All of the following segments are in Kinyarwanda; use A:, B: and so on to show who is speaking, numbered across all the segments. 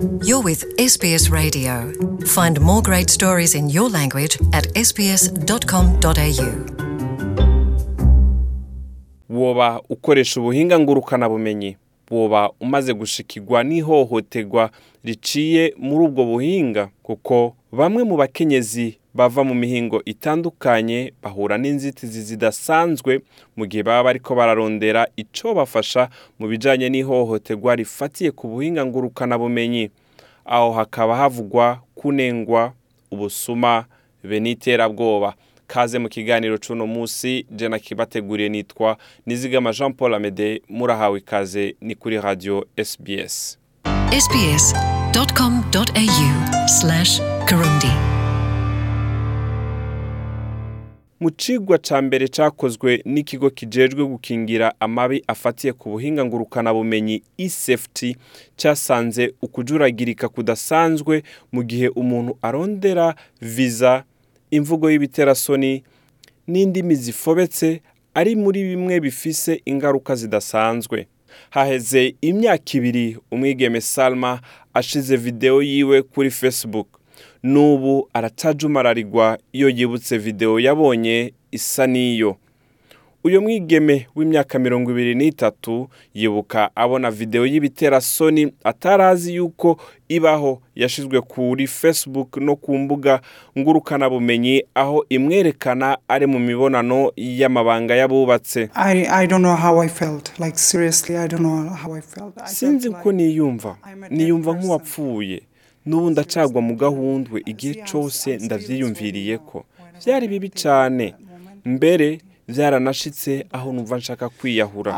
A: You're with SBS Radio. Find more great stories in your language at sbs.com.au.
B: woba ukoresha ubuhinga ngurukanabumenyi woba umaze gushikirwa n'ihohoterwa riciye muri ubwo buhinga kuko bamwe mu bakenyezi bava mu mihingo itandukanye bahura n'inzitizi zidasanzwe mu gihe baba bariko bararondera ico bafasha mu bijanye n'ihohoterwa rifatiye ku buhinga ngurukanabumenyi. Aho hakaba havugwa kunengwa ubusuma be n'iterabwoba kaze mu kiganiro c'uno musi je nakibateguriye nitwa nizigama jean paul amede murahawe ikaze ni kuri radio sbs
A: sbs.com.au
B: mu cigwa ca mbere cakozwe n'ikigo kijejwe gukingira amabi afatiye ku buhinga ngurukanabumenyi e-safety casanze ukujuragirika kudasanzwe mu gihe umuntu arondera viza imvugo y'ibiterasoni n'indimi zifobetse ari muri bimwe bifise ingaruka zidasanzwe. Haheze imyaka ibiri umwigeme salma ashize videwo yiwe kuri facebook. N'ubu aracajumararirwa iyo yibutse videwo yabonye isa n'iyo. Uyu mwigeme w'imyaka mirongo ibiri n'itatu yibuka abona videwo y'ibiterasoni atarazi yuko ibaho yashizwe kuri facebook no ku mbuga ngurukanabumenyi aho imwerekana ari mu mibonano y'amabanga y'abubatse.
C: I, I don't know how I felt. Like seriously, I don't know how I felt. I
B: sinzi
C: like
B: niyumva. Niyumva nk'uwapfuye. N'ubu ndacagwa mu gahundwe igihe cose ndavyiyumviriye ko. Vyari bibi cane. Mbere vyaranashitse aho numva nshaka kwiyahura.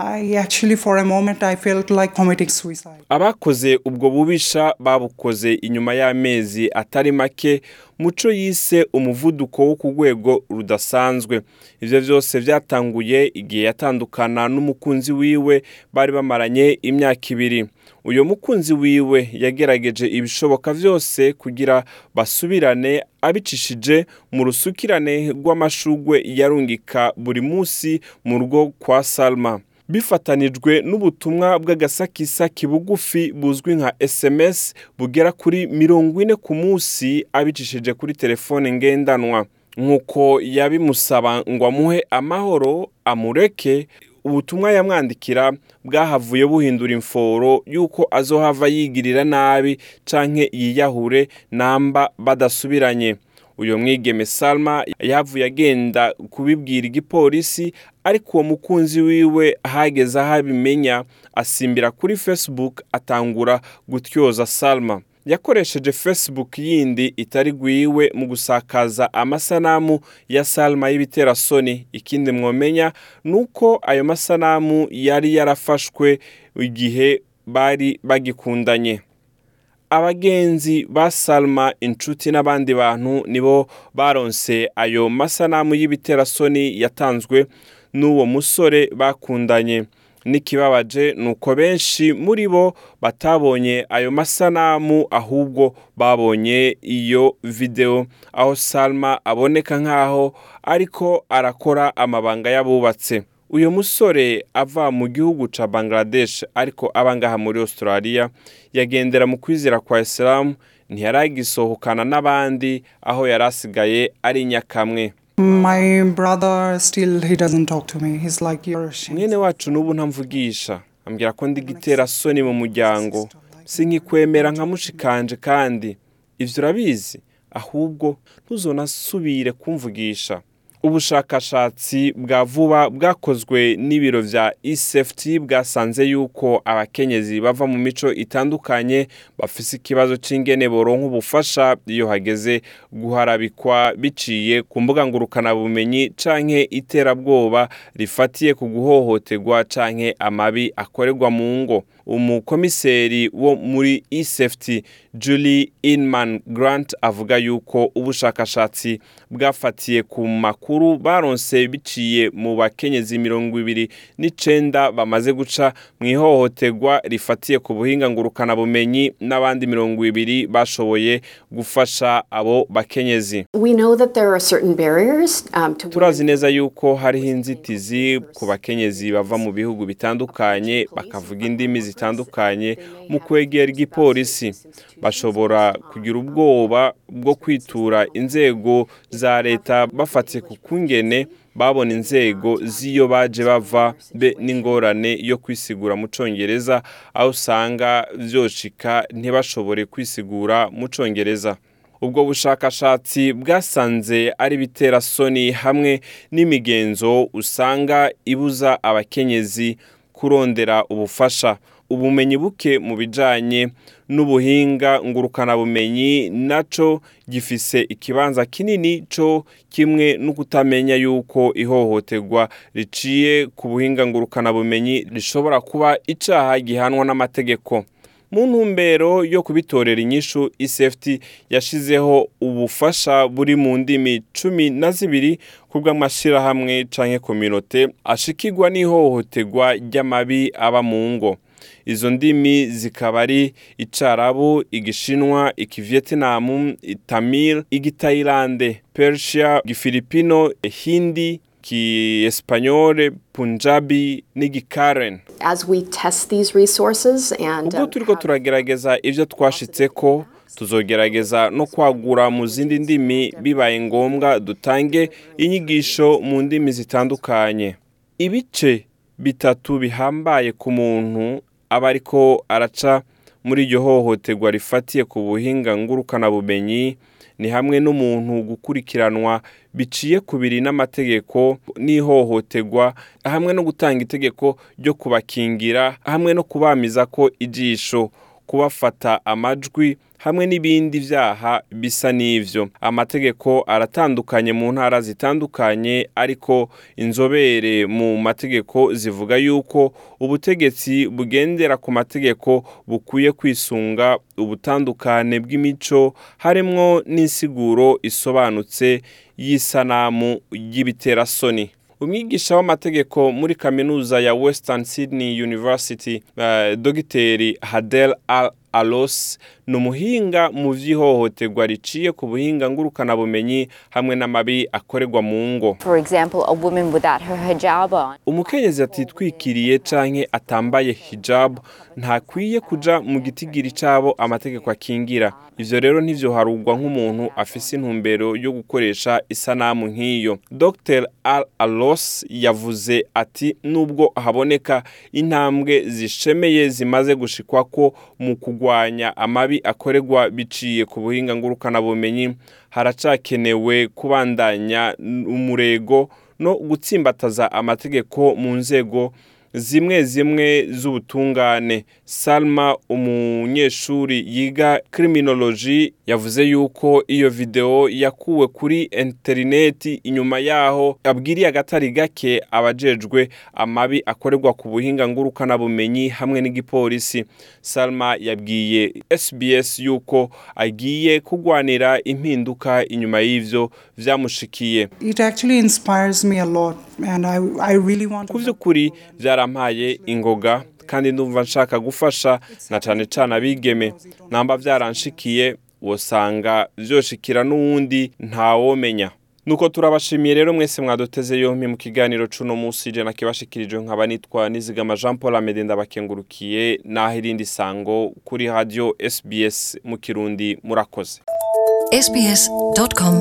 B: Abakoze ubwo bubisha babukoze inyuma y'amezi atari make muco yise umuvuduko wo ku rwego rudasanzwe. Ivyo vyose vyatanguye igihe yatandukana n'umukunzi wiwe bari bamaranye imyaka ibiri. Uyo mukunzi wiwe yagerageje ibishoboka vyose kugira basubirane abicishije mu rusukirane rw'amashugwe yarungika buri musi mu rugo kwa salma. Bifatanijwe n'ubutumwa bw'agasakisaki bugufi buzwi nka sms bugera kuri mirongo ine ku munsi abicishije kuri telefone ngendanwa. Nk'uko yabimusaba ngo amuhe amahoro amureke ubutumwa yamwandikira bwahavuye buhindura imforo y'uko azohava yigirira nabi canke yiyahure namba badasubiranye. Uyo mwigeme salma yavuye agenda kubibwira igipolisi ariko uwo mukunzi wiwe ahageze aho abimenya asimbira kuri facebook atangura gutyoza salma. Yakoresheje facebook yindi itari gwiwe mu gusakaza amasanamu ya salma y'ibiterasoni. Ikindi mwomenya ni uko ayo masanamu yari yarafashwe igihe bari bagikundanye. Abagenzi ba salma inshuti n'abandi bantu nibo baronse ayo masanamu y'ibiterasoni yatanzwe n'uwo musore bakundanye. N'ikibabaje ni uko benshi muri bo batabonye ayo masanamu ahubwo babonye iyo videwo aho salma aboneka nk'aho ariko arakora amabanga y'abubatse. Uyu musore ava mu gihugu ca bangladesh ariko aba ngaha muri australia. Yagendera mu kwizera kwa isilamu ntiyaragisohokana n'abandi aho yari asigaye ari nyakamwe.
C: My brother still he doesn't talk to me. He's like you're ashamed.
B: mwene wacu n'ubu ntamvugisha ambwira ko ndi gitera soni mu muryango. Sinkikwemera nka mushikanje kandi. Ivyo urabizi? Ahubwo ntuzonasubire kumvugisha. Ubushakashatsi bwa vuba bwakozwe n'ibiro vya e-safety bwasanze yuko abakenyezi bava mu mico itandukanye bafise ikibazo c'ingene boronka ubufasha iyo hageze guharabikwa biciye ku mbuga ngurukanabumenyi canke iterabwoba rifatiye ku guhohoterwa canke amabi akorerwa mu ngo. Umukomiseri wo muri e-safety julie inman grant avuga yuko ubushakashatsi bwafatiye ku makuru baronse biciye mu bakenyezi mirongo ibiri n'icenda bamaze guca mu ihohoterwa rifatiye ku buhinga ngurukanabumenyi n'abandi mirongo ibiri bashoboye gufasha abo bakenyezi.
D: Um,
B: turazi neza yuko hariho inzitizi ku bakenyezi bava mu bihugu bitandukanye bakavuga indimi zitandukanye mu kwegera igipolisi. Bashobora kugira ubwoba bwo kwitura inzego za leta bafatiye ku kungene babona inzego z'iyo baje bava be n'ingorane yo kwisigura mu congereza aho usanga vyoshika ntibashobore kwisigura mu congereza. Ubwo bushakashatsi bwasanze ari biterasoni hamwe n'imigenzo usanga ibuza abakenyezi kurondera ubufasha. Ubumenyi buke mu bijanye n'ubuhinga ngurukanabumenyi naco gifise ikibanza kinini co kimwe no kutamenya yuko ihohoterwa riciye ku buhinga ngurukanabumenyi rishobora kuba icaha gihanwa n'amategeko. Mu ntumbero yo kubitorera inyishu isafety yashizeho ubufasha buri mu ndimi cumi na zibiri ku bw'amashyirahamwe canke kominote ashikirwa n'ihohoterwa ry'amabi aba mu ngo. Izo ndimi zikaba ari icarabu igishinwa ikivietinamu itamil igitayilande persia igifilipino hindi ki espanyole punjabi n'igikaren.
D: As we test these resources and
B: ubwo
D: um,
B: turiko turagerageza ivyo twashitseko tuzogerageza no kwagura mu zindi ndimi bibaye ngombwa dutange inyigisho mu ndimi zitandukanye. Ibice bitatu bihambaye ku muntu aba ariko araca muri iryo hohoterwa rifatiye ku buhinga ngurukanabumenyi ni hamwe n'umuntu gukurikiranwa biciye ku biri n'amategeko n'ihohoterwa hamwe no gutanga itegeko ryo kubakingira hamwe no kubamiza ko ijisho. Kubafata amajwi hamwe n'ibindi byaha bisa n'ivyo. Amategeko aratandukanye mu ntara zitandukanye ariko inzobere mu mategeko zivuga yuko ubutegetsi bugendera ku mategeko bukwiye kwisunga ubutandukane bw'imico harimwo n'insiguro isobanutse y'isanamu y'ibiterasoni. Umwigisha w'amategeko muri kaminuza ya western sydney university uh, dogiteri hadel al alos ni umuhinga mu vy'ihohoterwa riciye ku buhinga ngurukanabumenyi hamwe n'amabi akorerwa mu ngo.
E: For example, a woman without her hijab on.
B: umukenyezi atitwikiriye canke atambaye hijab ntakwiye kuja mu gitigiri cabo amategeko akingira. Ivyo rero ntivyoharugwa nk'umuntu afise intumbero yo gukoresha isanamu nk'iyo. Dr al alos yavuze ati nubwo haboneka intambwe zishemeye zimaze gushikwako mu kugwanya amabi akorerwa biciye ku buhinga ngurukanabumenyi haracakenewe kubandanya umurego no gutsimbataza amategeko mu nzego zimwe zimwe z'ubutungane. Salma umunyeshuri yiga criminology yavuze yuko iyo video yakuwe kuri interineti inyuma yaho abwiriye agatari gake abajejwe amabi akorerwa ku buhinga ngurukanabumenyi hamwe n'igipolisi. Salma yabwiye sbs yuko agiye kugwanira impinduka inyuma y'ivyo vyamushikiye.
C: It actually inspires me a lot, and I, I really want
B: ku by'ukuri byarampaye ingoga kandi ndumva nshaka gufasha na cane cane abigeme. Namba byaranshikiye wosanga vyoshikira n'uwundi ntawomenya. Nuko turabashimiye rero mwese mwaduteze yompi mu kiganiro cuno musi je nakibashikirijwe nkaba nitwa nizigama Jean Paul Amede ndabakengurukiye naho irindi sango kuri radio SBS mu Kirundi murakoze.
A: Sbs.com.au